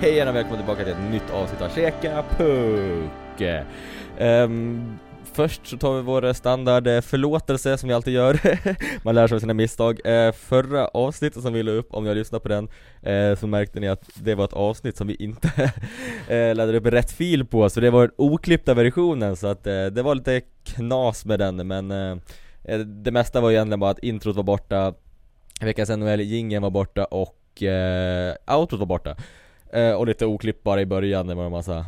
Hej igen och välkomna tillbaka till ett nytt avsnitt av Käka Puck! Um, först så tar vi vår standard eh, förlåtelse som vi alltid gör. Man lär sig av sina misstag. Uh, Förra avsnittet som vi la upp, om ni har lyssnat på den uh, Så märkte ni att det var ett avsnitt som vi inte uh, laddade upp rätt fil på. Så det var den oklippta versionen så att det var lite knas med den. Men Det mesta var egentligen bara att introt var borta Veckans NHL jingeln var borta och outrot var borta. Eh, och lite oklippbara i början, det var en massa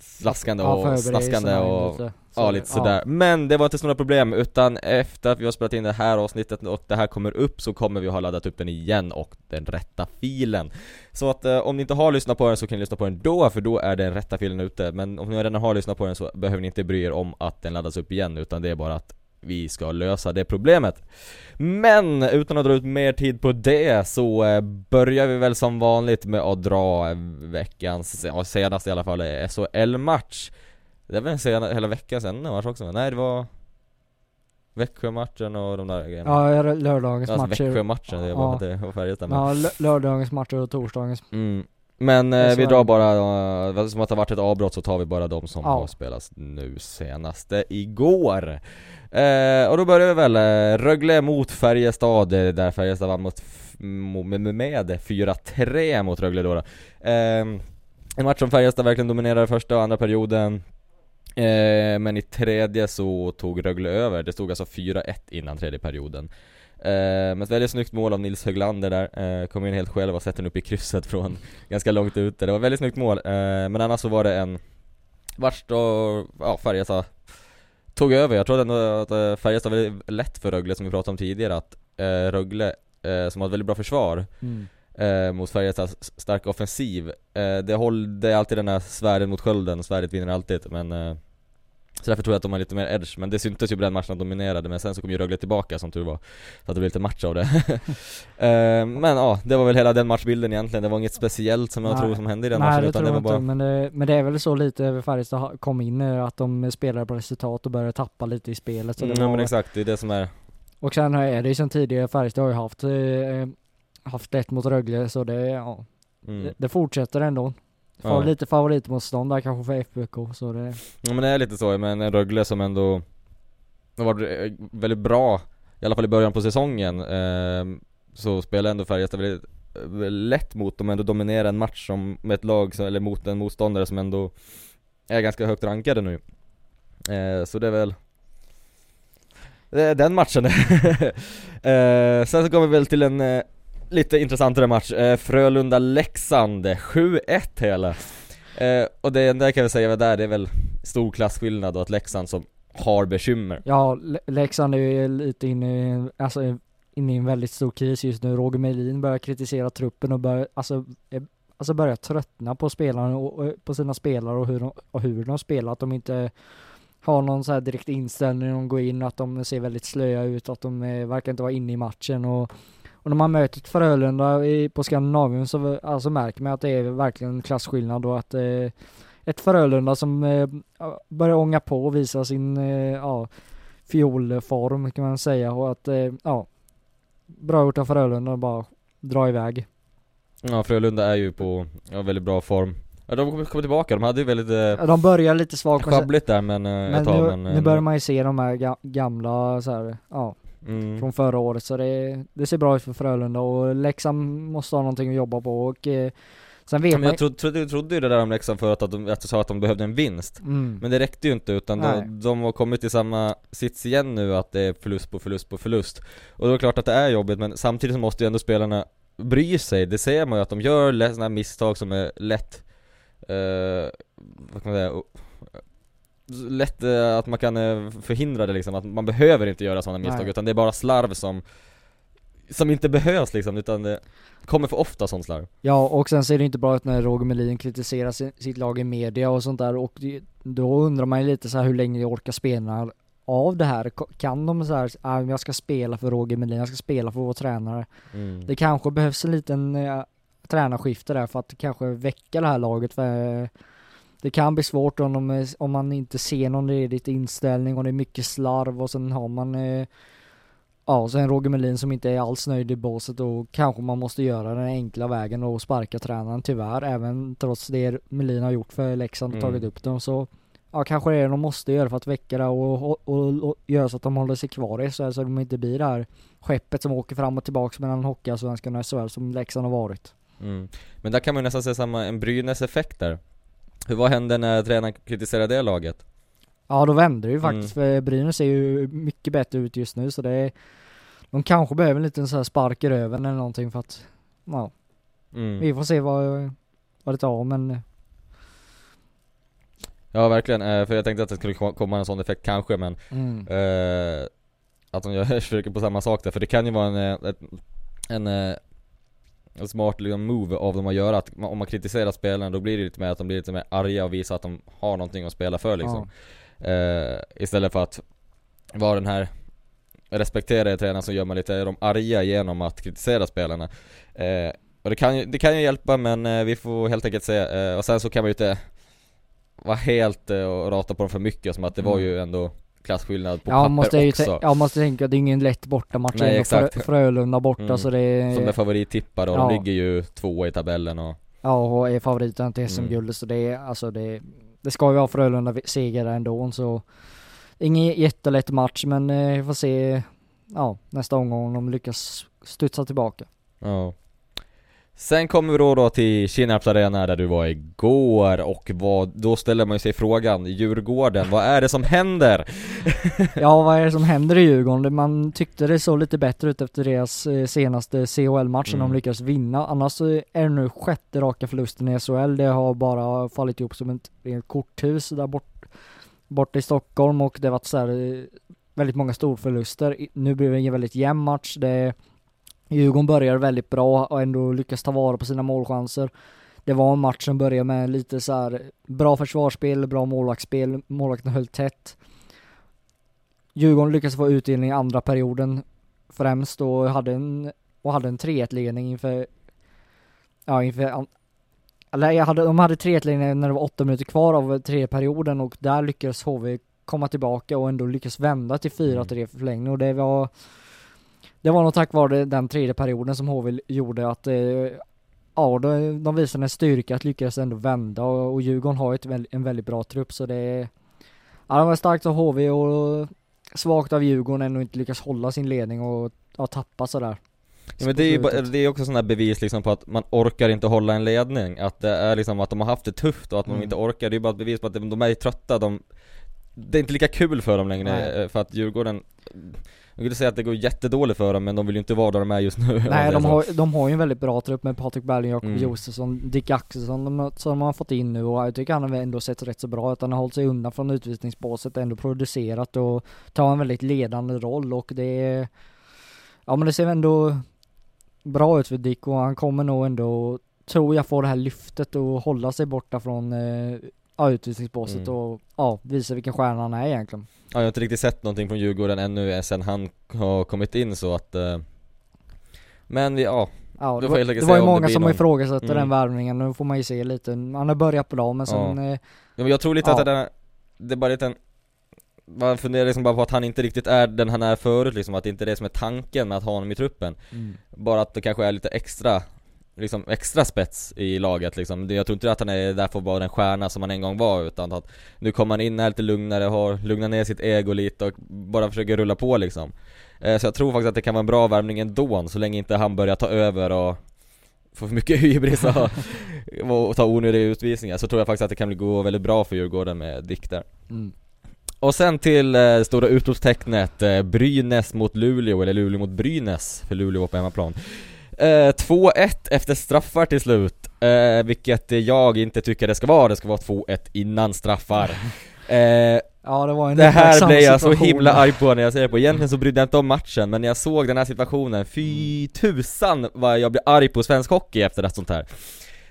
slaskande Ja, och förberedelserna slaskande och lite Ja så- lite sådär, men det var inte så några problem utan efter att vi har spelat in det här avsnittet och det här kommer upp så kommer vi ha laddat upp den igen och den rätta filen. Så att eh, om ni inte har lyssnat på den så kan ni lyssna på den då, för då är den rätta filen ute. Men om ni redan har lyssnat på den så behöver ni inte bry er om att den laddas upp igen utan det är bara att vi ska lösa det problemet Men utan att dra ut mer tid på det så eh, börjar vi väl som vanligt med att dra eh, veckans, ja senaste i alla fall, eh, SHL-match Det är väl sen, hela veckan sen match också? Nej det var Växjö-matchen och de där grejerna Ja, lö- lördagens Alltså matcher. Växjö-matchen, det var Ja. inte var Färjestad Ja, lö- lördagens matcher och torsdagens. mm. Men eh, vi drar bara, eh, som att det har varit ett avbrott så tar vi bara de som Ja. har spelats nu senaste igår. Eh, Och då börjar vi väl, eh, Rögle mot Färjestad, där Färjestad vann mot, med, med, med 4-3 mot Rögle då, då. Eh, En match som Färjestad verkligen dominerade första och andra perioden. Eh, Men i tredje så tog Rögle över, det stod alltså 4-1 innan tredje perioden men ett väldigt snyggt mål av Nils Höglander där, eh, kom in helt själv och sätter den upp i krysset från ganska långt ute, det var ett väldigt snyggt mål, eh, men annars så var det en match då, ja Färjestad tog över, jag tror ändå att eh, Färjestad var väldigt lätt för Rögle som vi pratade om tidigare att eh, Rögle, eh, som har ett väldigt bra försvar Mm. eh, mot Färjestads starka offensiv eh, det, håll, det är alltid den där svärden mot skölden, svärdet vinner alltid men eh, Så därför tror jag att de har lite mer edge, men det syntes ju på den matchen att de dominerade men sen så kom ju Rögle tillbaka som tur var Så att det blev lite match av det eh, Men ja, det var väl hela den matchbilden egentligen, det var inget speciellt som jag Nej. tror som hände i den Nej matchen det utan tror det jag var inte, bara men det, men det är väl så lite Färjestad ha- kom in i att de spelade på resultat och började tappa lite i spelet så mm, det var, men exakt, det är det som är Och sen är det ju sen tidigare, Färjestad har ju haft eh, Haft ett mot Rögle så det, ja, mm. det, det fortsätter ändå Får Ja. lite favoritmotstånd där kanske för FBK så det Ja men det är lite så, men en Rögle som ändå har varit eh, väldigt bra, i alla fall i början på säsongen ehm, Så spelar ändå Färjestad väldigt, väldigt lätt mot dem, ändå dominerar en match som, med ett lag, som, eller mot en motståndare som ändå är ganska högt rankade nu eh, Så det är väl den matchen eh, Sen så kommer vi väl till en eh, lite intressantare match, eh, Frölunda-Leksand, 7-1 hela eh, Och det enda jag kan säga där, det är väl stor klasskillnad och att Leksand som har bekymmer Ja, Le- Leksand är ju lite inne i, alltså, inne i en väldigt stor kris just nu. Roger Melin börjar kritisera truppen och börjar, alltså, är, alltså börjar tröttna på spelarna och, och på sina spelare och hur de, och hur de spelar. Att de inte har någon så här direkt inställning när de går in, att de ser väldigt slöa ut, att de eh, verkar inte vara inne i matchen och och när man möter ett Frölunda i, på Skandinavien så alltså märker man att det är verkligen en klasskillnad och att eh, ett Frölunda som eh, börjar ånga på och visa sin eh, ja, fiolform kan man säga och att eh, ja bra gjort av Frölunda att bara dra iväg. Ja Frölunda är ju på, ja, väldigt bra form. Ja de kommer komma tillbaka, de hade ju väldigt eh, Ja, De börjar lite svagt sjabbligt där men, eh, men ett tag nu, men nu börjar man ju se de här ga- gamla så här, ja mm. från förra året. Så det, det ser bra ut för Frölunda och Leksand måste ha någonting att jobba på och eh, sen vet Men jag trodde, trodde, trodde ju det där om Leksand förut att de, att du sa att de behövde en vinst. Mm, Men det räckte ju inte utan de, de har kommit till samma sits igen nu att det är förlust på förlust på förlust. Och då är det klart att det är jobbigt men samtidigt så måste ju ändå spelarna bry sig, det ser man ju att de gör här misstag som är lätt eh, Vad kan man säga? Lätt eh, att man kan eh, förhindra det liksom, att man behöver inte göra sådana misstag Nej. utan det är bara slarv som Som inte behövs liksom, utan det kommer för ofta sån slarv Ja och sen ser det inte bra ut när Roger Melin kritiserar si- sitt lag i media och sånt där och det, då undrar man ju lite så här hur länge orkar spelarna av det här? Kan de så här, ah, jag ska spela för Roger Melin, jag ska spela för vår tränare. mm. Det kanske behövs en liten eh, tränarskifte där för att kanske väcka det här laget för det kan bli svårt om, de, om man inte ser någon redig inställning och det är mycket slarv och sen har man eh, Ja, sen Roger Melin som inte är alls nöjd i båset och kanske man måste göra den enkla vägen och sparka tränaren tyvärr, även trots det Melin har gjort för Leksand och Mm. tagit upp dem så Ja kanske det är det de måste göra för att väcka det och, och, och, och göra så att de håller sig kvar i SHL så att de inte blir det här skeppet som åker fram och tillbaks mellan Hockeyallsvenskan och SHL som Leksand har varit. Mm. Men där kan man ju nästan se samma, en Brynäs-effekt där. Hur, vad hände när tränaren kritiserade det laget? Ja då vänder det ju Mm. faktiskt för Brynäs ser ju mycket bättre ut just nu så det är De kanske behöver en liten så här spark i röven eller någonting för att Ja, Mm. vi får se vad, vad det tar men Ja verkligen, eh, för jag tänkte att det skulle ko- komma en sån effekt kanske men mm. eh, Att de gör, försöker på samma sak där, för det kan ju vara en, eh, en, eh, en smart liksom, move av dem att göra att om man kritiserar spelarna då blir det lite mer att de blir lite mer arga och visar att de har någonting att spela för liksom. Eh, Istället för att vara den här respekterade tränaren som gör man lite de arga genom att kritisera spelarna. Eh, Och det kan, det kan ju hjälpa men eh, vi får helt enkelt se, och sen så kan man ju inte vara helt och rata på dem för mycket som att det var Mm. ju ändå klasskillnad på Ja papper måste jag också tän- jag måste tänka att det är ingen lätt bortamatch Nej, ändå. exakt. Frö- Frölunda borta Mm. så det är Som är favorittippare och Ja. de ligger ju två i tabellen och Ja och är favoriten till Mm. SM-guldet så det är alltså det Det ska ju vara Frölunda seger ändå så Ingen jättelätt match men eh, vi får se Ja nästa omgång om de lyckas studsa tillbaka Ja Sen kommer vi då, då till Kinnarps arena där du var igår och vad, då ställer man ju sig frågan, Djurgården, vad är det som händer? Ja vad är det som händer i Djurgården? Man tyckte det såg lite bättre ut efter deras eh, senaste CHL-match Mm. de lyckades vinna. Annars är det nu sjätte raka förlusten i SHL. Det har bara fallit ihop som ett rent korthus där bort, borta i Stockholm och det har varit så här, eh, väldigt många storförluster. Nu blir det en väldigt jämn match. Det, Djurgården börjar väldigt bra och ändå lyckas ta vara på sina målchanser. Det var en match som började med lite så här bra försvarsspel, bra målvaktsspel, målvakten höll tätt. Djurgården lyckades få utdelning i andra perioden främst och hade en, och hade en 3-1 ledning inför, ja inför, eller jag hade, de hade 3-1 ledning när det var åtta minuter kvar av tredje perioden och där lyckades HV komma tillbaka och ändå lyckas vända till 4-3 för förlängning och det var det var nog tack vare den tredje perioden som HV gjorde att eh, ja, de, de visade en styrka att lyckas ändå vända och, och Djurgården har ett, väl- en väldigt bra trupp så det är Ja, det var starkt av HV och svagt av Djurgården ändå inte lyckas hålla sin ledning och ja, tappa sådär. Ja, men det är ju det är också sådana bevis liksom på att man orkar inte hålla en ledning, att det är liksom att de har haft det tufft och att de Mm. inte orkar, det är bara ett bevis på att de de är trötta, de Det är inte lika kul för dem längre, Nej. eh, för att Djurgården Jag vill säga att det går jättedåligt för dem men de vill ju inte vara där de är just nu Nej, de har, de har ju en väldigt bra trupp med Patrik Berling, Jakob Mm. Josefsson, Dick Axelsson de, som de har fått in nu och jag tycker han har ändå sett rätt så bra ut. Han har hållit sig undan från utvisningsbåset, ändå producerat och tar en väldigt ledande roll och det är Ja men det ser ändå bra ut för Dick och han kommer nog ändå, tror jag, få det här lyftet och hålla sig borta från eh, ja, utvisningsbåset Mm. och ja, visa vilken stjärna han är egentligen. Ja, jag har inte riktigt sett någonting från Djurgården ännu eh, sen han har kommit in så att eh, Men vi, ja, Ja, det var, det var ju många som någon- ifrågasätter Mm. den värvningen, nu får man ju se lite. Han har börjat bra men sen, eh, Ja, men jag tror lite Ja. att det, där, det är bara lite en Man funderar liksom bara på att han inte riktigt är den han är förut liksom, att det inte är det som är tanken med att ha honom i truppen Bara att det kanske är lite extra Liksom extra spets i laget liksom Jag tror inte att han är där för att vara den stjärna som han en gång var utan att Nu kommer han in här lite lugnare, har lugnat ner sitt ego lite och bara försöker rulla på liksom Eh, Så jag tror faktiskt att det kan vara en bra värvning ändå, så länge inte han börjar ta över och Få för mycket hybris och, och ta onödiga utvisningar så tror jag faktiskt att det kan gå väldigt bra för Djurgården med Dick där mm. och sen till eh, stora utropstecknet, eh, Brynäs mot Luleå, eller Luleå mot Brynäs, för Luleå var på hemmaplan. Eh, 2-1 efter straffar till slut, eh, vilket jag inte tycker det ska vara, det ska vara 2-1 innan straffar. Eh, Ja det var en det här blev jag så himla arg på när jag det på, egentligen så brydde jag inte om matchen, men när jag såg den här situationen, fy tusan vad jag blir arg på svensk hockey efter ett sånt här.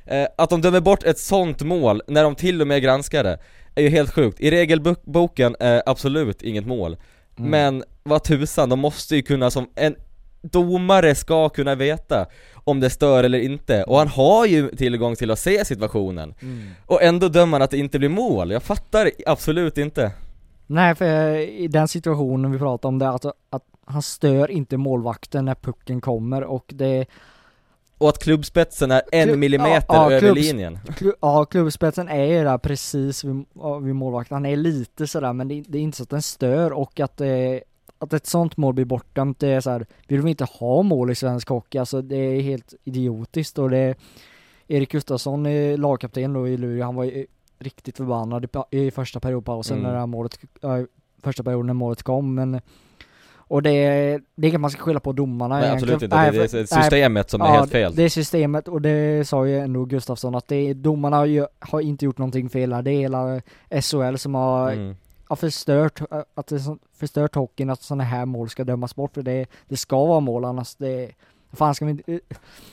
Eh, att de dömer bort ett sånt mål, när de till och med granskar det, är ju helt sjukt. I regelboken är absolut inget mål. Mm. Men vad tusan, de måste ju kunna som en domare ska kunna veta om det stör eller inte, och han har ju tillgång till att se situationen. Mm. Och ändå dömer han att det inte blir mål, jag fattar absolut inte. Nej, för eh, i den situationen vi pratar om det, alltså att han stör inte målvakten när pucken kommer och det Och att klubbspetsen är en Klubb- millimeter ja, över klubbs- linjen. Klu- Ja, klubbspetsen är ju där precis vid, vid målvakten. Han är lite sådär men det, det är inte så att den stör och att, eh, att ett sånt mål blir bortdömt, det är så här, vi vill inte ha mål i svensk hockey, alltså det är helt idiotiskt och det Erik Gustafsson, är lagkapten då i Luleå, han var ju riktigt förbannad i, första periodpausen Mm. när det målet, ja, första perioden när målet kom men och det, är- det är inget man ska skylla på domarna Nej absolut egentligen. inte, det är för- det är systemet som är helt fel. det är systemet och det sa ju ändå Gustafsson att det är, domarna har, ju, har inte gjort någonting fel här. Det är hela SHL som har, Mm. Har förstört, att det förstört hockeyn att sådana här mål ska dömas bort för det, det ska vara mål annars det Fan ska vi inte,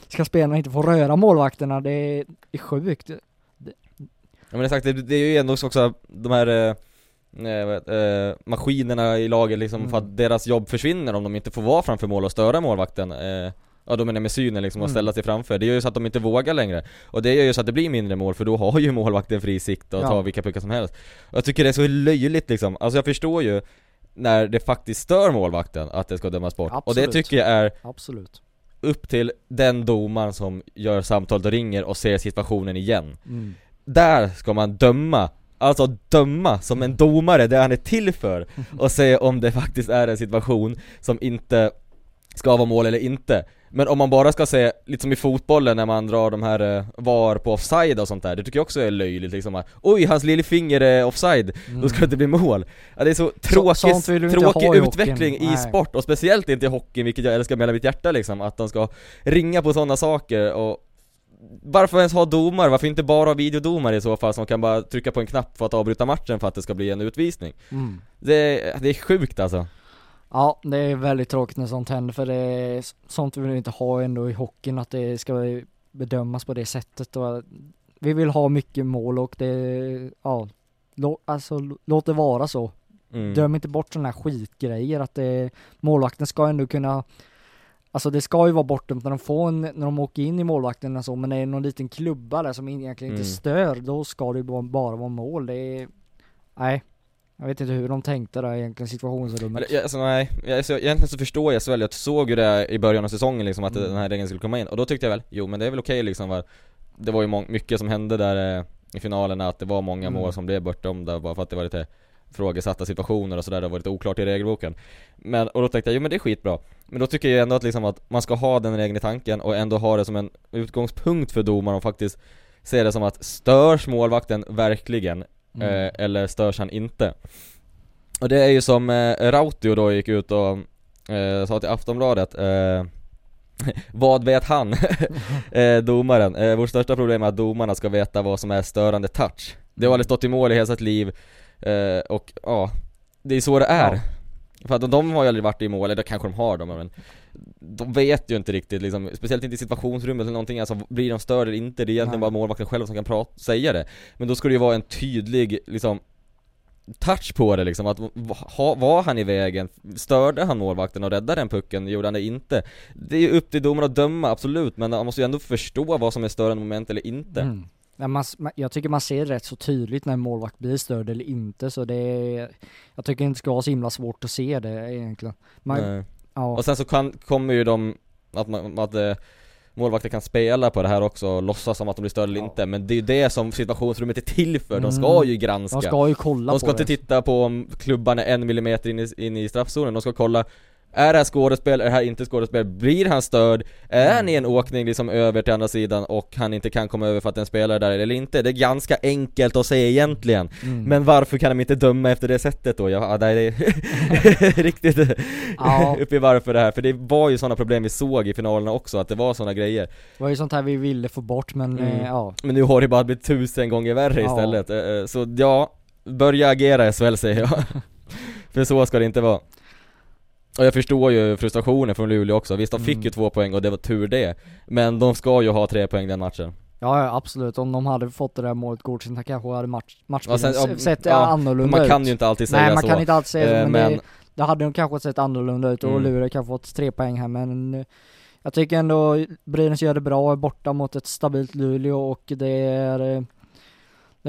ska spelarna inte få röra målvakterna? Det är, det sjukt. Ja men exakt, det, det är ju ändå också de här eh, eh, eh, maskinerna i laget liksom Mm. för att deras jobb försvinner om de inte får vara framför mål och störa målvakten eh, Ja då menar jag med synen liksom och Mm. ställa sig framför, det gör ju så att de inte vågar längre Och det gör ju så att det blir mindre mål för då har ju målvakten fri sikt och Ja. tar vilka puckar som helst Och jag tycker det är så löjligt liksom, alltså jag förstår ju när det faktiskt stör målvakten att det ska dömas bort Och det Absolut. tycker jag är Absolut. upp till den domaren som gör samtalet och ringer och ser situationen igen Mm. där ska man döma Alltså döma som en domare, det han är till för och se om det faktiskt är en situation som inte ska vara mål eller inte Men om man bara ska se, lite som i fotbollen när man drar de här eh, VAR på offside och sånt där, det tycker jag också är löjligt liksom att, Oj, hans lillfinger är offside, då ska det inte bli mål Ja det är så tråkig, inte tråkig i utveckling i Nej. sport och speciellt inte i hockeyn, vilket jag älskar med hela mitt hjärta liksom, att de ska ringa på sådana saker och varför ens ha domare? Varför inte bara ha videodomare i så fall som kan bara trycka på en knapp för att avbryta matchen för att det ska bli en utvisning? Mm. Det, det är sjukt alltså Ja, det är väldigt tråkigt när sånt händer för det är sånt vill vi inte ha ändå i hockeyn att det ska bedömas på det sättet och vi vill ha mycket mål och det, ja, lå, alltså låt det vara så. mm. Döm inte bort sådana här skitgrejer att det, målvakten ska ändå kunna Alltså det ska ju vara bortdömt när de får en, när de åker in i målvakten och så, men är det någon liten klubba där som egentligen inte Mm. stör, då ska det ju bara, bara vara mål. Det är, nej. Jag vet inte hur de tänkte där egentligen, situationsrummet. Jag- alltså, nej, jag, så, egentligen så förstår jag så väl, jag såg ju det i början av säsongen liksom att Mm. den här regeln skulle komma in och då tyckte jag väl, jo men det är väl okej liksom va? Det var ju mycket som hände där eh, i finalerna, att det var många Mm. mål som blev bortdömda bara för att det var lite frågesatta situationer och sådär, det var lite oklart i regelboken Men, och då tänkte jag, jo men det är skitbra Men då tycker jag ändå att liksom att man ska ha den regeln i tanken och ändå ha det som en utgångspunkt för domaren och faktiskt se det som att störs målvakten verkligen Mm. eh, eller störs han inte? Och det är ju som eh, Rautio då gick ut och eh, sa till Aftonbladet eh, Vad vet han? eh, domaren, eh, vårt största problem är att domarna ska veta vad som är störande touch Det har aldrig stått i mål i hela sitt liv eh, och ja, det är så det är Ja. För att de har ju aldrig varit i mål, eller kanske de har då men De vet ju inte riktigt liksom, speciellt inte i situationsrummet eller någonting, alltså blir de störda eller inte, det är egentligen Nej. bara målvakten själv som kan prata, säga det Men då ska det ju vara en tydlig, liksom touch på det liksom, att ha, var han i vägen? Störde han målvakten och räddade den pucken? Gjorde han det inte? Det är ju upp till domaren att döma, absolut, men man måste ju ändå förstå vad som är störande moment eller inte Mm. Ja, man, jag tycker man ser rätt så tydligt när en målvakt blir störd eller inte så det är, Jag tycker inte det ska vara så himla svårt att se det egentligen. Man. Ja, Och sen så kan, kommer ju de, att, man, att eh, målvakter kan spela på det här också och låtsas som att de blir störda eller Ja. inte Men det är ju det som situationsrummet är till för, de ska Mm. ju granska de ska ju kolla De ska på inte det. titta på om klubban är en millimeter in i, in i straffzonen, de ska kolla Är det här skådespel, är det här inte skådespel? Blir han störd? Är Mm. han i en åkning liksom över till andra sidan och han inte kan komma över för att en spelare är där eller inte? Det är ganska enkelt att säga egentligen Mm. Men varför kan de inte döma efter det sättet då? Ja, det är riktigt Ja. uppe i varför det här, för det var ju sådana problem vi såg i finalerna också, att det var sådana grejer Det var ju sånt här vi ville få bort men Mm. eh, ja. Men nu har det bara blivit tusen gånger värre Ja. istället, Eh, eh, så ja, börja agera SHL säger jag För så ska det inte vara Och jag förstår ju frustrationen från Luleå också, visst de fick Mm. ju två poäng och det var tur det Men de ska ju ha tre poäng den matchen Ja, ja absolut, om de hade fått det där målet godkänt kanske hade match, matchbilden Ja, sett ja, annorlunda Man kan ut. ju inte alltid säga Nej man så kan inte alltid säga Eh, så, men, men- det, det hade de kanske sett annorlunda ut och Mm. Luleå kanske fått tre poäng här men eh, Jag tycker ändå Brynäs gör det bra, är borta mot ett stabilt Luleå och det är eh,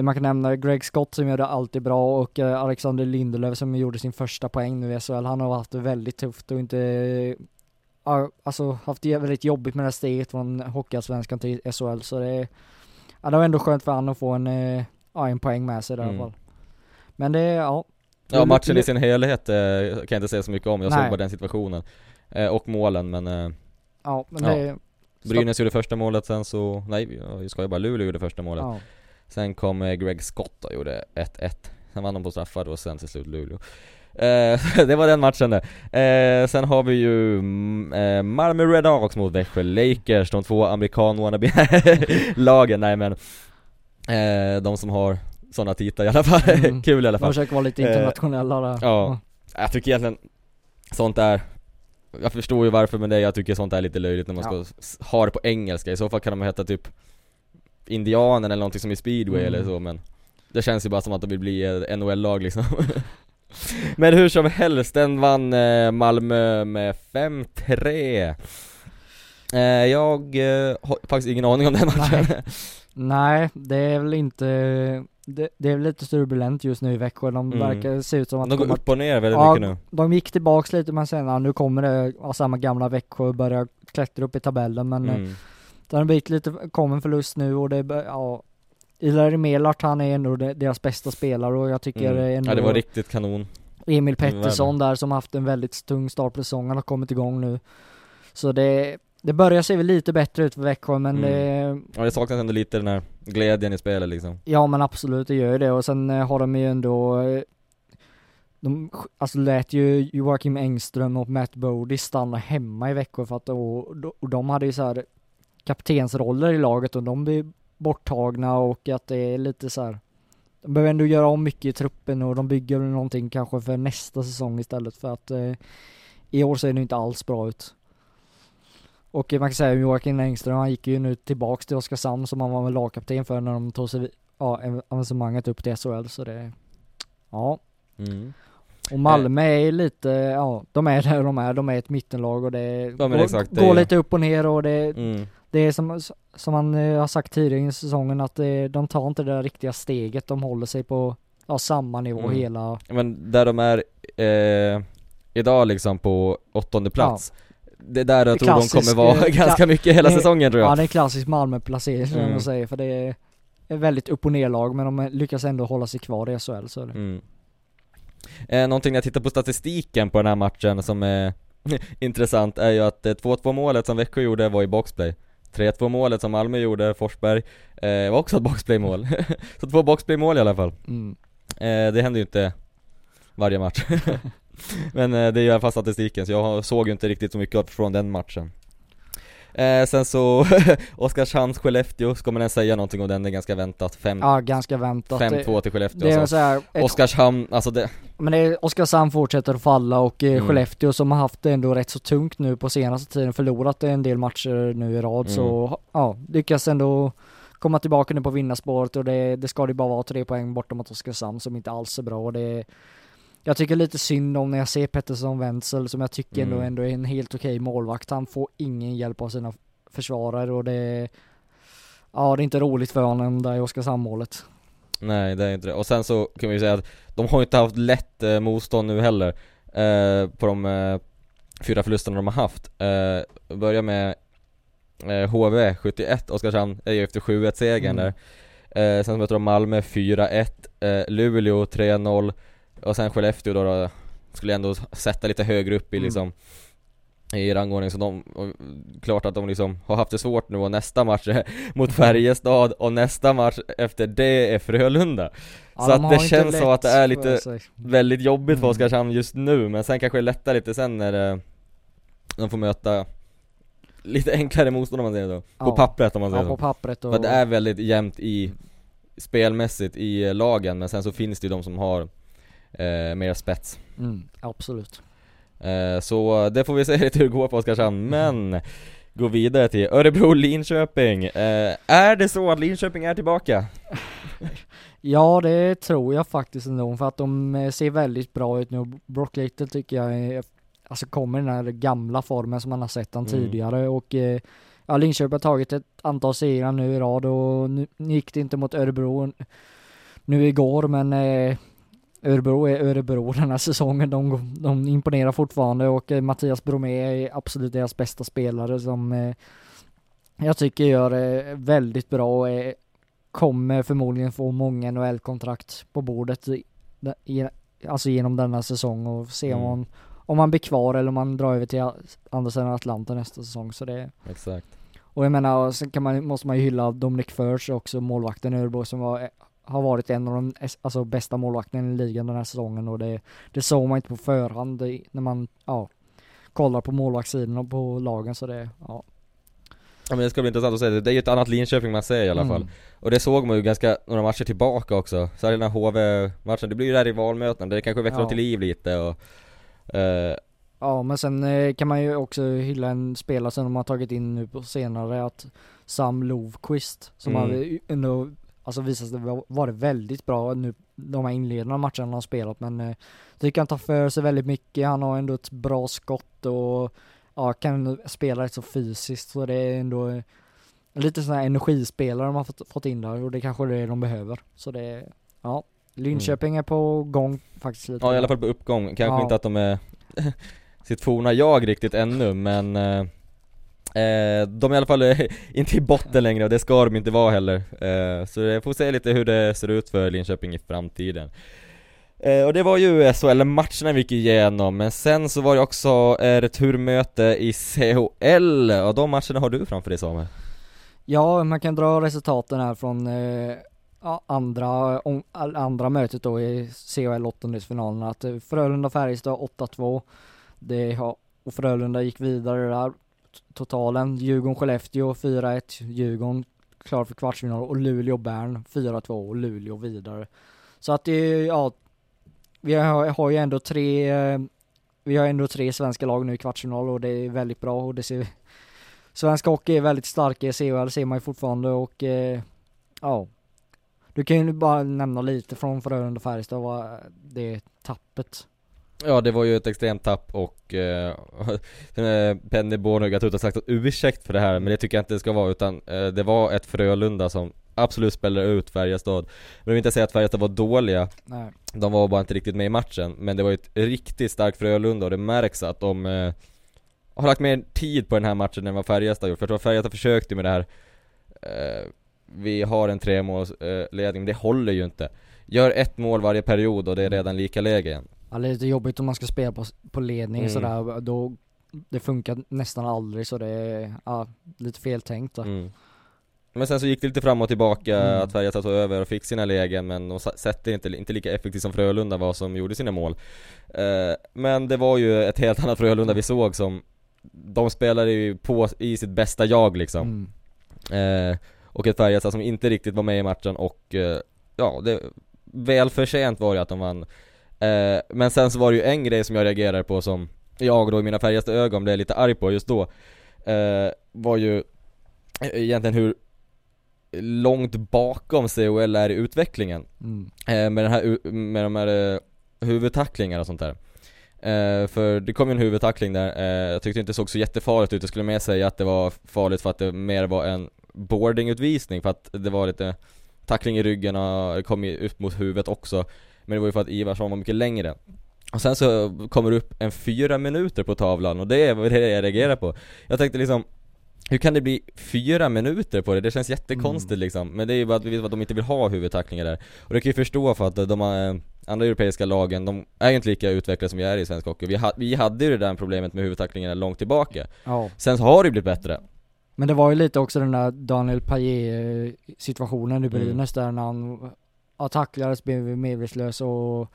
man kan nämna Greg Scott som gör det alltid bra och eh, Alexander Lindelöf som gjorde sin första poäng nu i SHL. Han har haft det väldigt tufft och inte, alltså haft det väldigt jobbigt med det här steget från Hockeyallsvenskan till SHL så det är, ja det var ändå skönt för han att få en, eh, ja, en poäng med sig där i alla Mm. fall. Men det, ja. Ja matchen i sin helhet eh, kan jag inte säga så mycket om, jag Nej. såg bara den situationen eh, Och målen men eh, Ja, men Ja. det Brynäs gjorde första målet sen så, nej jag ska ju bara Luleå gjorde första målet Ja. Sen kom eh, Greg Scott och gjorde 1-1 Sen vann de på straffar och sen till slut Luleå eh, Det var den matchen det. Eh, sen har vi ju mm, eh, Malmö Redhawks mot Växjö Lakers, de två amerikan wannabe lagen, nej men eh, De som har sådana titlar i alla fall, Mm. kul i alla De fall försöker vara lite Eh, internationella där. ja. Jag tycker egentligen sånt är Jag förstår ju varför men det, jag tycker sånt är lite löjligt när man Ja. ska ha det på engelska, i så fall kan de heta typ Indianen eller någonting som i speedway Mm. eller så men Det känns ju bara som att de vill bli ett NHL-lag liksom Men hur som helst, den vann eh, Malmö med 5-3 eh, Jag eh, har faktiskt ingen aning om den matchen Nej. Nej, det är väl inte, det, det är väl lite turbulent just nu i Växjö. De Mm. verkar se ut som att De går upp och ner väldigt Ja, mycket nu De gick tillbaks lite men sen, ja, nu kommer det ja, samma gamla Växjö och börjar klättra upp i tabellen men eh, mm. Det har blivit lite, kom en förlust nu och det, ja Ilari Melart han är ändå de- deras bästa spelare och jag tycker Mm. ändå Ja det var riktigt kanon Emil. Pettersson där som haft en väldigt tung start på säsongen har kommit igång nu Så det, det börjar se väl lite bättre ut för Växjö men Mm. det, Ja det saknas ändå lite den här glädjen i spelet liksom Ja men absolut, det gör ju det och sen eh, har de ju ändå eh, de alltså lät ju Joakim Engström och Matt Bodie stanna hemma i Växjö för att och, och de hade ju så här kaptensroller i laget och de blir borttagna och att det är lite så här de behöver ändå göra om mycket i truppen och de bygger någonting kanske för nästa säsong istället för att eh, i år ser det inte alls bra ut. Och eh, man kan säga Joakim Engström, han gick ju nu tillbaks till Oskarshamn som han var med lagkapten för när de tog sig, ja, avancemanget upp till SHL så det, ja. mm. Och Malmö är lite, ja, de är där de är, de är ett mittenlag och det men går, exakt, det går lite upp och ner och det, Mm. Det är som, som man eh, har sagt tidigare i säsongen att det, de tar inte det där riktiga steget, de håller sig på, ja, samma nivå Mm. hela, Men där de är eh, idag liksom på åttonde plats Det är där jag tror de klassisk, kommer vara eh, ganska mycket hela det- säsongen tror jag ja det är en klassisk Malmö-placering som Mm. man säger för det är ett väldigt upp och ner-lag men de lyckas ändå hålla sig kvar i SHL så är det. mm. eh, Någonting när jag tittar på statistiken på den här matchen som är intressant är ju att eh, 2-2 målet som Växjö gjorde var i boxplay 3-2 målet som Malmö gjorde, Forsberg, eh, var också ett boxplay-mål. Så två boxplay-mål i alla fall. Mm. Eh, det händer ju inte varje match. Men eh, det är i alla fall statistiken, så jag såg ju inte riktigt så mycket från den matchen eh, Sen så, Oskarshamns-Skellefteå, ska man ens säga någonting om den? Det är ganska väntat, 5 Ja ganska väntat. 5-2 till Skellefteå Det är alltså. så här, ett Oskarshamn, alltså det, Men det är Oskarshamn fortsätter att falla och eh, Mm. Skellefteå som har haft det ändå rätt så tungt nu på senaste tiden, förlorat en del matcher nu i rad Mm. så ja, lyckas ändå komma tillbaka nu på vinnarspåret och det, det ska det bara vara tre poäng bortom mot Oskarshamn som inte alls är bra och det jag tycker lite synd om när jag ser Pettersson Wenzel som jag tycker ändå, Mm. ändå är en helt okej målvakt. Han får ingen hjälp av sina försvarare och det Ja det är inte roligt för honom där i Oskarshamn målet. nej det är inte det. Och sen så kan vi säga att de har inte haft lätt eh, motstånd nu heller eh, På de eh, fyra förlusterna de har haft eh, Börja med eh, HV 71, Oskarshamn är ju efter 7-1 segern Mm. där eh, Sen möter de Malmö 4-1, eh, Luleå 3-0 Och sen Skellefteå då, då skulle jag ändå sätta lite högre upp i Mm. liksom i rangordning. Så de, och, klart att de liksom har haft det svårt nu och nästa match är mot Färjestad och nästa match efter det är Frölunda. Ja, Så de att det känns som att det är för lite väldigt jobbigt för Mm. Oskarshamn just nu. Men sen kanske det lättar lite sen när det, de får möta lite enklare motstånd om man säger så, på Ja. pappret om man säger Ja, så. på pappret och... För det är väldigt jämnt i spelmässigt i eh, lagen. Men sen så finns det ju de som har eh, mer spets Mm, absolut. eh, Så det får vi se lite hur det går på Oskarshamn, men Gå vidare till Örebro-Linköping eh, Är det så att Linköping är tillbaka? Ja, det tror jag faktiskt ändå, för att de eh, ser väldigt bra ut nu. Brock Little tycker jag är, alltså kommer i den här gamla formen som man har sett han Mm. tidigare och eh, ja, Linköping har tagit ett antal segrar nu i rad och nu, nu gick det inte mot Örebro. nu igår men eh, Örebro är Örebro den här säsongen. De, de imponerar fortfarande och eh, Mattias Bromé är absolut deras bästa spelare som eh, jag tycker gör det väldigt bra och är, kommer förmodligen få många NHL-kontrakt på bordet i, i, alltså genom denna säsong och se Mm. om, man, om man blir kvar eller om man drar över till andra sidan Atlanten nästa säsong. Så det, Exakt. och jag menar, sen kan man, måste man ju hylla Dominic Furs också, målvakten i Örebro som var, har varit en av de alltså, bästa målvakterna i ligan den här säsongen och det, det såg man inte på förhand när man, ja, kollar på målvaktssidan och på lagen så det, ja. Ja men det ska bli intressant att se, det är ju ett annat Linköping man ser i alla fall Mm. Och det såg man ju ganska, några matcher tillbaka också Så här den här HV-matchen, det blir ju där i valmöten, det kanske väcker Ja. dem till liv lite och eh, Ja men sen eh, kan man ju också hylla en spelare som de har tagit in nu på senare att Sam Lovqvist som Mm. har ändå Alltså visat sig va- vara väldigt bra nu de här inledande matcherna han har spelat men eh, tycker han tar för sig väldigt mycket, han har ändå ett bra skott och ja, kan spela rätt så fysiskt så det är ändå eh, lite sån här energispelare de har fått, fått in där och det kanske är det de behöver. Så det ja, Linköping är på gång faktiskt lite. Ja i alla fall på uppgång, kanske Ja. inte att de är sitt forna jag riktigt ännu men eh, eh, De är i alla fall inte i botten längre och det ska de inte vara heller. Eh, Så jag får se lite hur det ser ut för Linköping i framtiden. Eh, Och det var ju SHL-matcherna vi gick igenom, men sen så var det också eh, returmöte i CHL och de matcherna har du framför dig Samuel? Ja, man kan dra resultaten här från eh, ja, andra, om, andra mötet då i CHL åttondelsfinalen. Att eh, Frölunda-Färjestad 8-2 det har, och Frölunda gick vidare där totalen. Djurgården-Skellefteå 4-1 Djurgården klar för kvartsfinal och Luleå-Bern 4-2 och Luleå vidare. Så att det, är, ja vi har, har ju ändå tre vi har ändå tre svenska lag nu i kvartsfinal och det är väldigt bra och det ser Svensk hockey är väldigt stark i CHL ser man ju fortfarande och eh, ja. Du kan ju bara nämna lite från Frölunda Färjestad vad det tappet. Ja det var ju ett extremt tapp och eh, eh, Penny Bornhög har ut och sagt ursäkt för det här men det tycker jag inte det ska vara utan eh, det var ett Frölunda som absolut spelade ut Färjestad. Men jag vill inte säga att Färjestad var dåliga. Nej. De var bara inte riktigt med i matchen men det var ju ett riktigt starkt Frölunda och det märks att de eh, har lagt mer tid på den här matchen än vad Färjestad gjort. För jag tror att Färjestad försökte med det här eh, Vi har en tremålsledning, eh, ledning, det håller ju inte. Gör ett mål varje period och det är redan lika läge igen Ja, det är lite jobbigt om man ska spela på, på ledning Mm. sådär då Det funkar nästan aldrig så det är ja, lite fel tänkt då. Mm. Men sen så gick det lite fram och tillbaka, Mm. att Färjestad tog över och fick sina lägen men de sätter inte, inte lika effektivt som Frölunda var som gjorde sina mål eh, Men det var ju ett helt annat Frölunda vi såg som De spelade ju på i sitt bästa jag liksom Mm. eh, Och ett Färjestad som inte riktigt var med i matchen och eh, Ja, det Välförtjänt var det att de vann eh, Men sen så var det ju en grej som jag reagerade på som Jag då i mina färgaste ögon blev lite arg på just då eh, Var ju Egentligen hur Långt bakom COL är i utvecklingen. Mm. eh, Med den här, med de här eh, huvudtacklingar och sånt där. Eh, För det kom ju en huvudtackling där, eh, jag tyckte inte det såg så jättefarligt ut. Jag skulle mer säga att det var farligt för att det mer var en boardingutvisning för att det var lite tackling i ryggen och kom upp mot huvudet också Men det var ju för att Ivarsson var mycket längre. Och sen så kommer det upp en fyra minuter på tavlan och det är vad jag reagerar på. Jag tänkte liksom hur kan det bli fyra minuter på det? Det känns jättekonstigt Mm. liksom. Men det är ju bara att vi vet att de inte vill ha huvudtacklingar där. Och det kan ju förstå för att de här andra europeiska lagen, de är ju inte lika utvecklade som vi är i svensk hockey. Vi, ha, vi hade ju det där problemet med huvudtacklingarna långt tillbaka. Ja. Sen har det ju blivit bättre. Men det var ju lite också den där Daniel Paillet eh, situationen i Mm. Brynäs där när han ja, tacklades, blev medvetslös och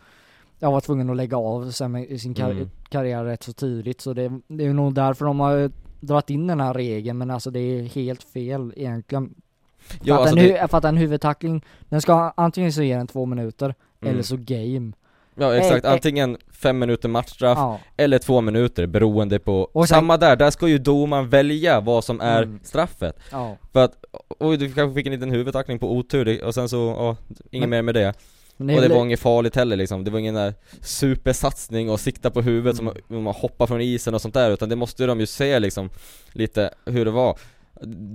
jag var tvungen att lägga av sen med i sin kar- Mm. karriär rätt så tidigt så det, det är nog därför de har dragit in den här regeln men alltså det är helt fel egentligen. För, Ja, att, alltså en, det- för att en huvudtackling, den ska antingen så ge den två minuter Mm. eller så game. Ja exakt, antingen fem minuter matchstraff Ja. eller två minuter beroende på Och sen- Samma där, där ska ju domaren välja vad som är Mm. straffet Ja. För att, oj du kanske fick en liten huvudtackling på otur det- och sen så, ja, inget mer med det det Och det var inget farligt heller liksom, det var ingen där supersatsning och sikta på huvudet Mm. som om man hoppar från isen och sånt där utan det måste de ju se liksom lite hur det var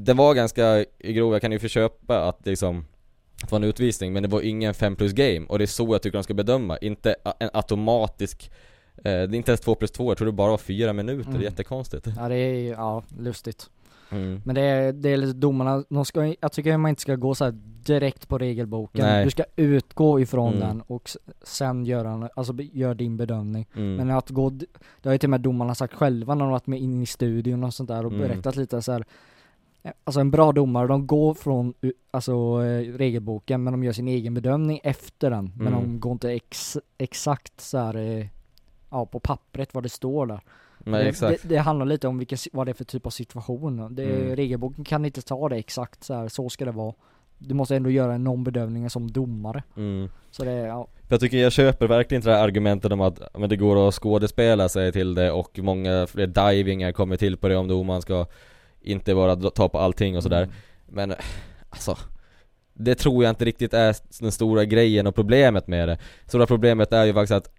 Den var ganska grov, jag kan ju förköpa att liksom att vara en utvisning, men det var ingen 5 plus game och det är så jag tycker de ska bedöma, inte en automatisk eh, Det är inte ens 2 plus 2, jag tror det bara var 4 minuter, Mm. det är jättekonstigt Ja det är ja, lustigt. mm. Men det är, det är lite domarna, de ska, jag tycker man inte ska gå så här direkt på regelboken. Nej. Du ska utgå ifrån Mm. den och sen göra, alltså be- gör din bedömning. Mm. Men att gå, det har ju till och med domarna sagt själva när de varit med in i studion och sånt där och Mm. berättat lite så här. Alltså en bra domare, de går från alltså, eh, regelboken men de gör sin egen bedömning efter den. Men Mm. de går inte ex, exakt så här, eh, ja på pappret vad det står där. Nej, det, Det, det handlar lite om vilken, si- vad det är för typ av situation. Det, Mm. Regelboken kan inte ta det exakt så här, så ska det vara. Du måste ändå göra någon bedömning som domare. mm. Så det, ja. För jag tycker jag köper verkligen inte det här argumentet om att men det går att skådespela sig till det och många fler divingar kommer till på det om domaren ska inte bara ta på allting och sådär Mm. Men alltså Det tror jag inte riktigt är den stora grejen och problemet med det Stora problemet är ju faktiskt att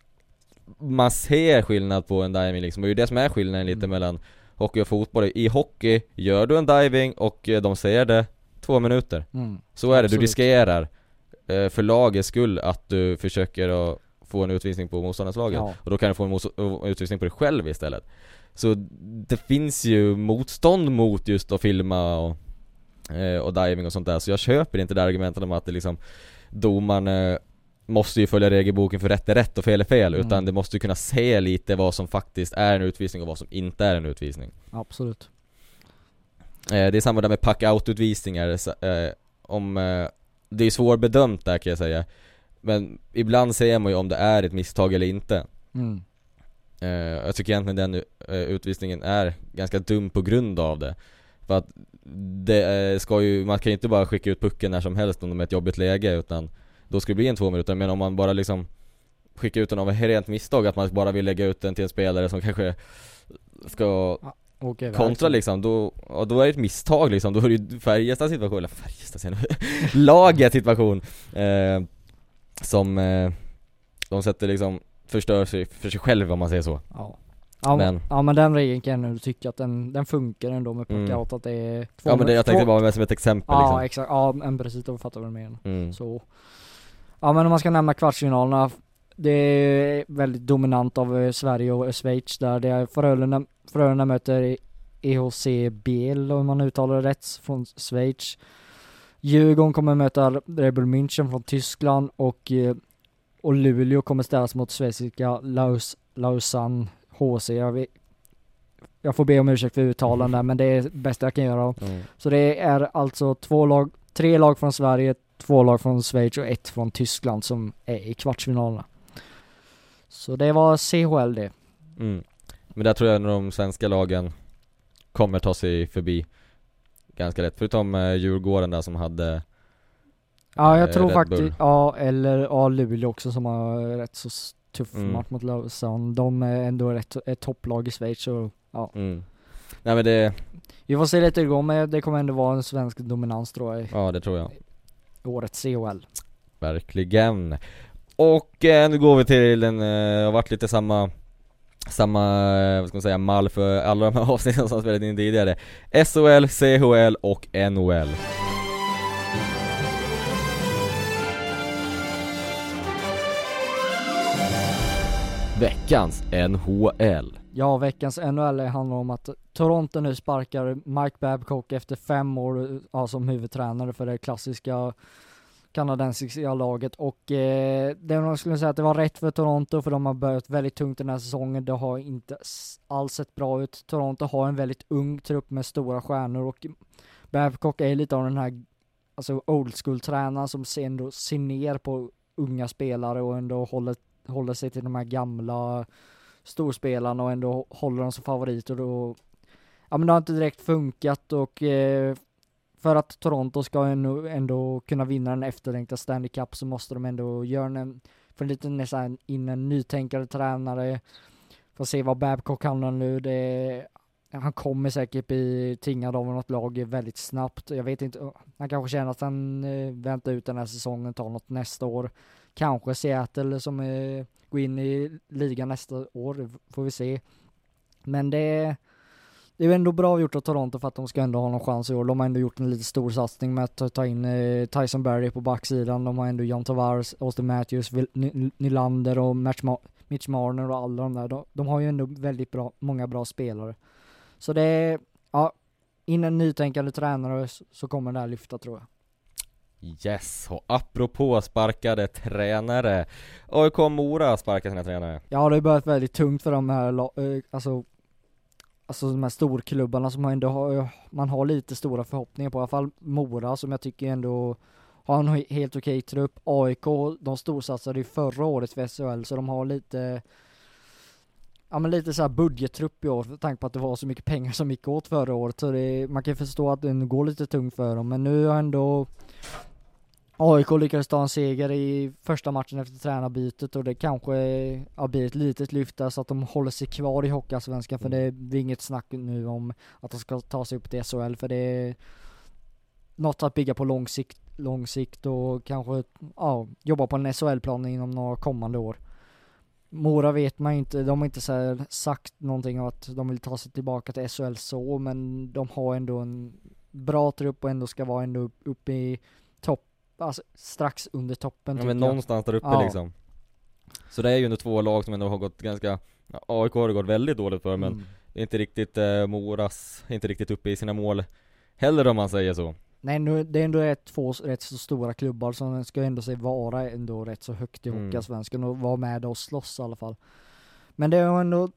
Man ser skillnad på en diving liksom, och det är ju det som är skillnaden lite Mm. mellan Hockey och fotboll I hockey gör du en diving och eh, de säger det Två minuter Mm. Så är det, du Absolut. riskerar eh, För lagets skull att du försöker att få en utvisning på motståndarslaget Ja. Och då kan du få en utvisning på dig själv istället Så det finns ju motstånd mot just att filma och, eh, och diving och sånt där Så jag köper inte det argumentet om att det liksom Domaren måste ju följa regelboken för rätt är rätt och fel är fel Mm. Utan det måste ju kunna se lite vad som faktiskt är en utvisning och vad som inte är en utvisning Absolut. Eh, det är samma där med pack-out-utvisningar, eh, om, det är svårbedömt där kan jag säga Men ibland ser man ju om det är ett misstag eller inte Mm. Eh, Jag tycker egentligen den eh, utvisningen är ganska dum på grund av det. För att det eh, ska ju, man kan ju inte bara skicka ut pucken när som helst om de är ett jobbigt läge utan Då ska det bli en två minuter, men om man bara liksom Skickar ut den av ett rent misstag, att man bara vill lägga ut den till en spelare som kanske ska Okej, kontra liksom, då, ja, då är det ett misstag liksom, då är det ju Färjestads situation, eller Färjestads lagets situation eh, Som eh, de sätter liksom, förstör sig för sig själv om man säger så Ja. Ja men, ja men den regeln kan jag nog tycka att den, den funkar ändå med Mm. packout att det är två Ja men det, jag tänkte bara med som ett exempel Ja liksom exakt, ja men precis, då fattar vad du menar. mm. Så. Ja men om man ska nämna kvartsfinalerna. Det är väldigt dominant av eh, Sverige och Schweiz där. Det är Frölunda, Frölunda möter EHC Biel om man uttalar det rätt från Schweiz. Djurgården kommer möta Red Bull München från Tyskland och, eh, och Luleå kommer ställas mot schweiziska Laus, Lausanne HC. Jag, vet, jag får be om ursäkt för uttalen där men det är det bästa jag kan göra. Mm. Så det är alltså två lag, tre lag från Sverige, två lag från Schweiz och ett från Tyskland som är i kvartsfinalerna. Så det var CHL det. Mm. Men där tror jag nog de svenska lagen kommer ta sig förbi Ganska lätt, förutom eh, Djurgården där som hade Ja jag Eh, tror faktiskt, ja eller ja Luleå också som har rätt så tuff Mm. match mot Lausanne. De är ändå rätt, ett topplag i Schweiz så ja. mm. Nej men det, Vi får se lite hur det går men det kommer ändå vara en svensk dominans tror jag ja det tror jag årets CHL. Verkligen. Och eh, nu går vi till den, eh, har varit lite samma samma, eh, vad ska man säga, mall för alla de här avsnitten som spelat in tidigare SHL, CHL och NHL Veckans NHL Ja, veckans NHL handlar om att Toronto nu sparkar Mike Babcock efter fem år ja, som huvudtränare för det klassiska kanadensiska laget och eh, det man skulle säga att det var rätt för Toronto för de har börjat väldigt tungt den här säsongen. Det har inte alls sett bra ut. Toronto har en väldigt ung trupp med stora stjärnor och Babcock är lite av den här alltså old school tränaren som ser ändå ser ner på unga spelare och ändå håller, håller sig till de här gamla storspelarna och ändå håller dem som favoriter och ja men det har inte direkt funkat och eh, för att Toronto ska ändå, ändå kunna vinna den efterlängtade Stanley Cup så måste de ändå göra en, för lite nästan in en nytänkande tränare. Får se vad Babcock handlar nu. Det, han kommer säkert bli tingad av något lag väldigt snabbt. Jag vet inte, han kanske känner att han eh, väntar ut den här säsongen, tar något nästa år. Kanske Seattle som eh, går in i ligan nästa år, det får vi se. Men det, det är ju ändå bra gjort av Toronto för att de ska ändå ha någon chans i år. De har ändå gjort en lite stor satsning med att ta in eh, Tyson Berry på backsidan. De har ändå John Tavares, Austin Matthews, Vil- N Nylander och Match Ma- Mitch Marner och alla de där. De, de har ju ändå väldigt bra, många bra spelare. Så det är, ja, in en nytänkande tränare så kommer det här lyfta tror jag. Yes, och apropå sparkade tränare. AIK Mora sparkar sina tränare. Ja, det har börjat väldigt tungt för de här, eh, alltså Alltså de här storklubbarna som man ändå har, eh, man har lite stora förhoppningar på, i alla fall Mora som jag tycker ändå har en helt okej trupp. AIK, de storsatsade ju förra året för SHL så de har lite Ja men lite såhär budgettrupp i år med tanke på att det var så mycket pengar som gick åt förra året. Så det, man kan ju förstå att det går lite tungt för dem. Men nu har ändå AIK lyckades ta en seger i första matchen efter tränarbytet och det kanske ja, blir ett litet lyft där så att de håller sig kvar i Hockeyallsvenskan för det blir inget snack nu om att de ska ta sig upp till SHL för det är något att bygga på lång sikt, lång sikt och kanske ja, jobba på en SHL-plan inom några kommande år. Mora vet man inte, de har inte så sagt någonting om att de vill ta sig tillbaka till SHL så men de har ändå en bra trupp och ändå ska vara ändå uppe i alltså strax under toppen Ja men jag. någonstans där uppe Ja. liksom Så det är ju ändå två lag som ändå har gått ganska ja, AIK har det gått väldigt dåligt för men Mm. det är inte riktigt eh, Moras, inte riktigt uppe i sina mål Heller om man säger så Nej, nu, det är ändå två rätt så stora klubbar som ska ändå sig vara ändå rätt så högt i Mm. Hockeyallsvenskan och vara med och slåss i alla fall. Men det är ändå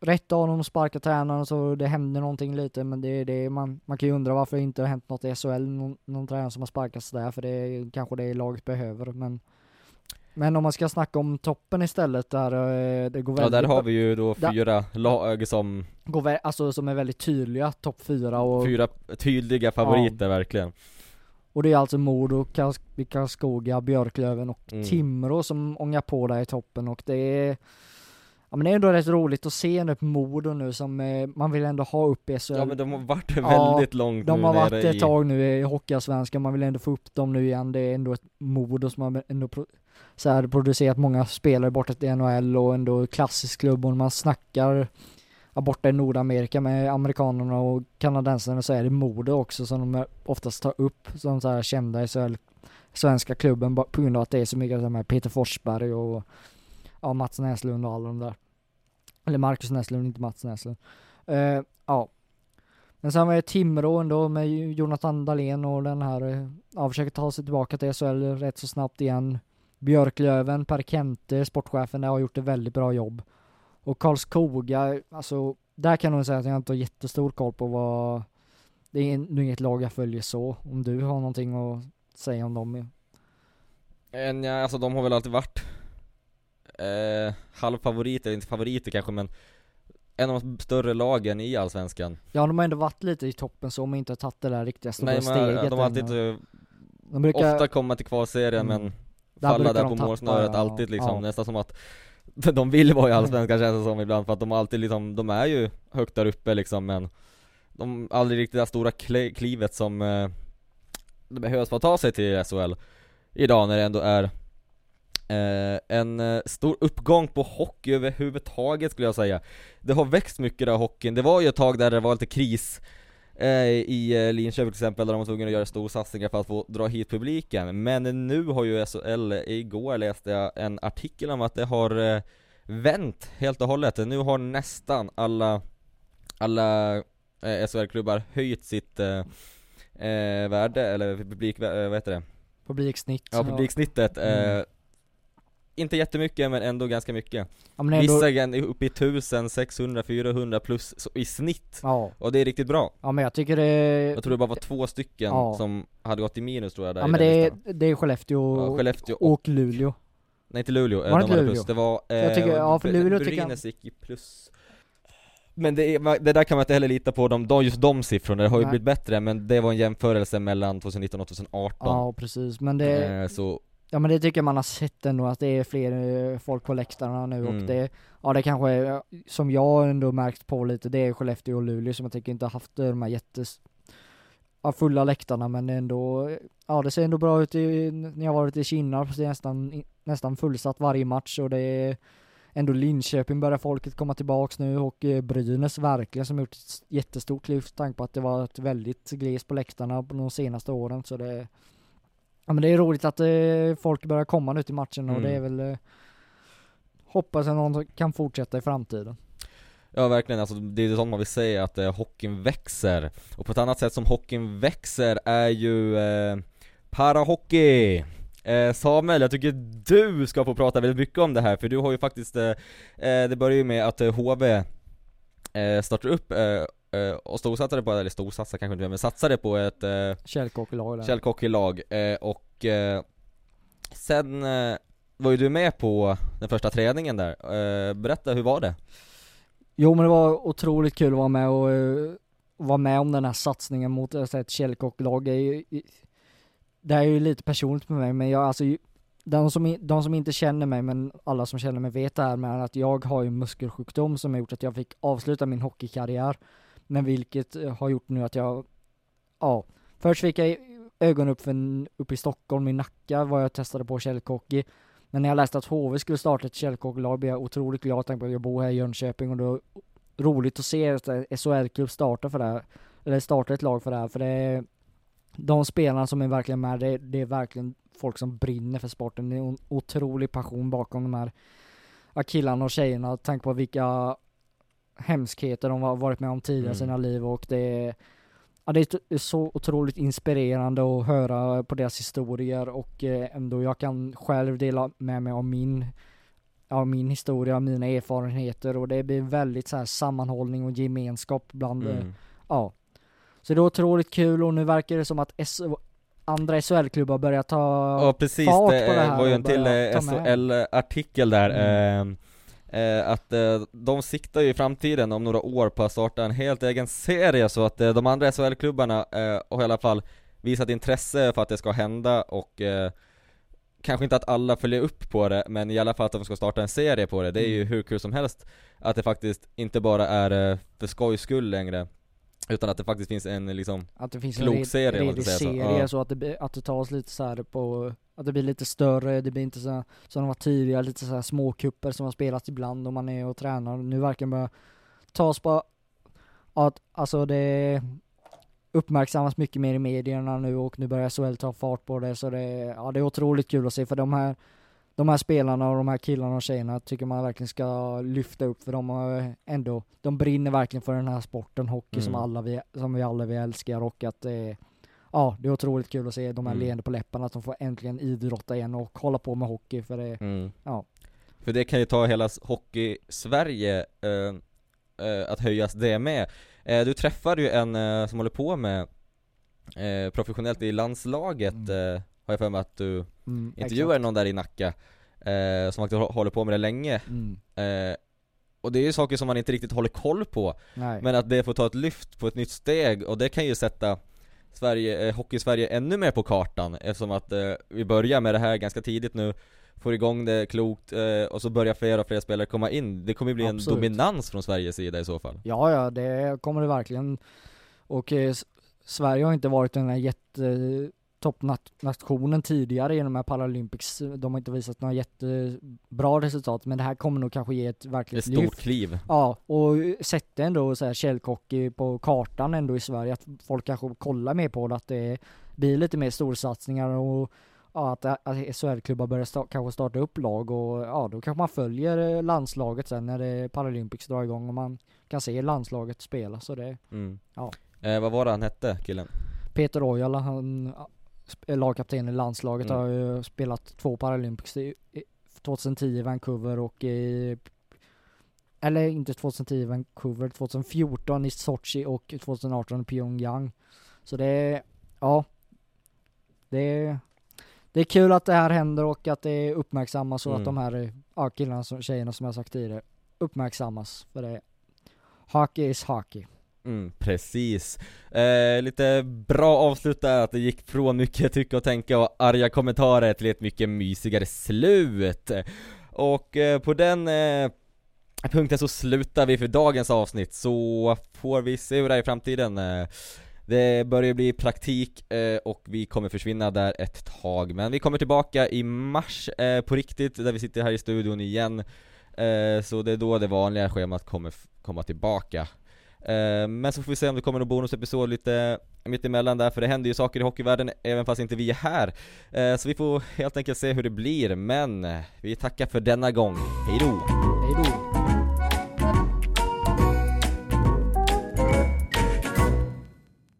rätt av att sparka tränaren så det händer någonting lite men det är det man, man kan ju undra varför det inte har hänt något i SHL, någon, någon tränare som har sparkats där för det är kanske det laget behöver men men om man ska snacka om toppen istället där eh, det går Ja väldigt där har vi ju då Där- fyra lag som, går vä- alltså som är väldigt tydliga, topp fyra och fyra tydliga favoriter verkligen Och det är alltså Modo, Karls- Karlskoga, Björklöven och Mm. Timrå som ångar på där i toppen och det är Ja men det är ändå rätt roligt att se nu på Modo nu som eh, man vill ändå ha upp i SHL Ja men de har varit Ja, väldigt långt De nu har varit ett i tag nu i Hockeyallsvenskan, man vill ändå få upp dem nu igen. Det är ändå ett Modo som har ändå pro- så här, producerat många spelare borta till NHL och ändå klassisk klubb och man snackar ja, borta i Nordamerika med amerikanerna och kanadensarna så är det Modo också som de oftast tar upp som så här kända i SHL, svenska klubben på grund av att det är så mycket som här Peter Forsberg och ja, Mats Näslund och alla de där. Eller Marcus Näslund, inte Mats Näslund. Uh, ja, men sen var det Timrå ändå med Jonathan Dahlén och den här, eh, ja, försöker ta sig tillbaka till SHL rätt så snabbt igen. Björklöven, Per Kente, sportchefen där har gjort ett väldigt bra jobb. Och Karlskoga, alltså där kan jag nog säga att jag inte har jättestor koll på vad, det är nog inget lag jag följer så. Om du har någonting att säga om dem? En, ja, alltså de har väl alltid varit eh, halvfavoriter, inte favoriter kanske men En av de större lagen i Allsvenskan Ja, de har ändå varit lite i toppen så om inte tagit det där riktiga stora Nej steget men de har alltid de brukar, ofta komma till kvalserien Mm. men Där Falla där de på målsnöret ja, alltid liksom, ja. nästan som att De vill vara i Allsvenskan känns det som ibland för att de alltid liksom, de är ju högt där uppe liksom men De aldrig riktigt det där stora kli- klivet som eh, Det behövs för att ta sig till SHL Idag när det ändå är En eh, stor uppgång på hockey överhuvudtaget skulle jag säga Det har växt mycket där hockeyn, det var ju ett tag där det var lite kris eh, i eh, Linköping till exempel där de var tvungna att göra storsatsningar för att få dra hit publiken Men nu har ju SHL, igår läste jag en artikel om att det har eh, vänt helt och hållet Nu har nästan alla, alla eh, SHL-klubbar höjt sitt eh, eh, värde, eller publik, eh, vad heter det? publiksnitt. Ja, publiksnittet Mm. eh, Inte jättemycket men ändå ganska mycket Ja, men ändå, Vissa är uppe i 1000, 600, 400 plus så, i snitt ja. Och det är riktigt bra ja, men jag tycker det Jag tror det bara var två stycken Ja. som hade gått i minus tror jag där Ja i men den det är, listan. det är Skellefteå ja, Skellefteå och, och Luleå. nej inte Luleå, eh, Var det de inte hade Luleå? plus, det var eh, Jag tycker- ja, för Luleå tycker jag- Brynäs gick i plus Men det, är, det där kan man inte heller lita på, de, de, just de siffrorna, det har ju Nej. blivit bättre men det var en jämförelse mellan 2019 och 2018 Ja precis, men det, eh, Så, ja men det tycker man har sett ändå att det är fler eh, folk på läktarna nu Mm. och det, ja det kanske är, som jag ändå märkt på lite, det är Skellefteå och Luleå som jag tycker inte har haft de här jättes, ja, fulla läktarna men ändå, ja det ser ändå bra ut i, när jag varit i Kinna, så det är nästan, nästan fullsatt varje match och det är ändå Linköping börjar folket komma tillbaks nu och eh, Brynäs verkligen som gjort ett jättestort lyft tanke på att det var ett väldigt glest på läktarna på de senaste åren så det Ja men det är roligt att eh, folk börjar komma nu till matchen och Mm. det är väl eh, Hoppas att någon kan fortsätta i framtiden. Ja verkligen, alltså det är ju sånt man vill säga att eh, hockeyn växer. Och på ett annat sätt som hockeyn växer är ju eh, parahockey. Eh, Samuel, jag tycker du ska få prata väldigt mycket om det här, för du har ju faktiskt, eh, eh, det börjar ju med att eh, HV startar upp eh, och storsatsade på, eller storsatsade kanske inte men satsade på ett eh, Källkocklag där. källhockeylag eh, och eh, sen eh, var ju du med på den första träningen där. Eh, berätta, hur var det? Jo men det var otroligt kul att vara med och vara med om den här satsningen mot uh, ett källkocklag. Det är ju, det är ju lite personligt med mig men jag alltså de som, de som inte känner mig men alla som känner mig vet det här med att jag har ju muskelsjukdom som har gjort att jag fick avsluta min hockeykarriär. Men vilket eh, har gjort nu att jag, ja, först fick jag ögon upp, för, en- upp i Stockholm i Nacka var jag testade på källhockey. Men när jag läste att HV skulle starta ett källhockeylag blev jag otroligt glad, tänkte att jag bor här i Jönköping och då roligt att se att eh, SHL-klubb startar för det här, eller startar ett lag för det här, för det är de spelarna som är verkligen med, det är, det är verkligen folk som brinner för sporten, det är en otrolig passion bakom de här ja, killarna och tjejerna, tänk på vilka hemskheter de har varit med om tidigare i Mm. sina liv och det är Ja det är så otroligt inspirerande att höra på deras historier och eh, ändå jag kan själv dela med mig av min Ja min historia, mina erfarenheter och det blir väldigt så här sammanhållning och gemenskap bland eh, Mm. Ja. Så det är otroligt kul och nu verkar det som att S- andra SHL-klubbar börjar ta Ja precis, fart det på det eh, här var ju en till. SHL-artikel där Mm. eh, eh, Att eh, de siktar ju i framtiden om några år på att starta en helt egen serie så att eh, de andra SHL-klubbarna eh, har i alla fall visat intresse för att det ska hända och eh, Kanske inte att alla följer upp på det, men i alla fall att de ska starta en serie på det, det är ju Mm. hur kul som helst Att det faktiskt inte bara är eh, för skojs skull längre Utan att det faktiskt finns en liksom Att det finns klok en red, serie, redig säga så. serie Ja. så att det, att det tas lite så här på Att det blir lite större, det blir inte så som de var tidigare, lite så här småkupper som har spelats ibland om man är och tränar. Nu verkar det börja tas på att, alltså det uppmärksammas mycket mer i medierna nu och nu börjar SHL ta fart på det så det, ja det är otroligt kul att se för de här de här spelarna och de här killarna och tjejerna tycker man verkligen ska lyfta upp för de har ändå, de brinner verkligen för den här sporten hockey som Mm. alla vi, som vi alla vi älskar och att det ja det är otroligt kul att se de här Mm. leende på läpparna att de får äntligen idrotta igen och hålla på med hockey för det, Mm. Ja. För det kan ju ta hela hockey-Sverige eh, eh, att höjas det med. Eh, du träffade ju en eh, som håller på med eh, professionellt i landslaget, Mm. eh, har jag för mig att du mm, intervjuade någon där i Nacka, som faktiskt hå- håller på med det länge. exakt. Mm, och det är ju saker som man inte riktigt håller koll på, nej. men att det får ta ett lyft på ett nytt steg, och det kan ju sätta Sverige, eh, Hockey-Sverige ännu mer på kartan eftersom att eh, vi börjar med det här ganska tidigt nu Får igång det klokt eh, och så börjar fler och fler spelare komma in Det kommer ju bli en Absolut. dominans från Sveriges sida i så fall Ja, ja, det kommer det verkligen. Och eh, Sverige har inte varit den här jätte toppnationen tidigare genom de här Paralympics. De har inte visat några jättebra resultat, men det här kommer nog kanske ge ett Ett verkligt stort lyft. kliv Ja, och sätta ändå så här källkockey på kartan ändå i Sverige, att folk kanske kollar mer på det, att det blir lite mer storsatsningar och ja, att, att SHL-klubbar börjar sta- kanske starta upp lag och ja, då kanske man följer eh, landslaget sen när det Paralympics drar igång och man kan se landslaget spela, så det mm. Ja. eh, Vad var det han hette, killen? Peter Ojala, han lagkapten i landslaget, Mm. har ju spelat två Paralympics i, i 2010 i Vancouver och i eller inte 2010 i Vancouver, 2014 i Sochi och 2018 i Pyongyang. Så det är, ja, det är, det är kul att det här händer och att det uppmärksammas och Mm. att de här ja, killarna och tjejerna som jag sagt tidigare uppmärksammas. För det, hockey is hockey. Mm, precis. Eh, lite bra avslut där, att det gick från mycket tycka och tänka och arga kommentarer till ett mycket mysigare slut. Och eh, på den eh, punkten så slutar vi för dagens avsnitt, så får vi se hur det är i framtiden. Eh, det börjar bli praktik eh, och vi kommer försvinna där ett tag, men vi kommer tillbaka i mars eh, på riktigt, där vi sitter här i studion igen. Så det är då det vanliga schemat kommer komma tillbaka. Eh, men så får vi se om det kommer någon bonusepisod lite mitt emellan där, för det händer ju saker i hockeyvärlden även fast inte vi är här. Eh, så vi får helt enkelt se hur det blir, men vi tackar för denna gång. Hejdå! Hejdå!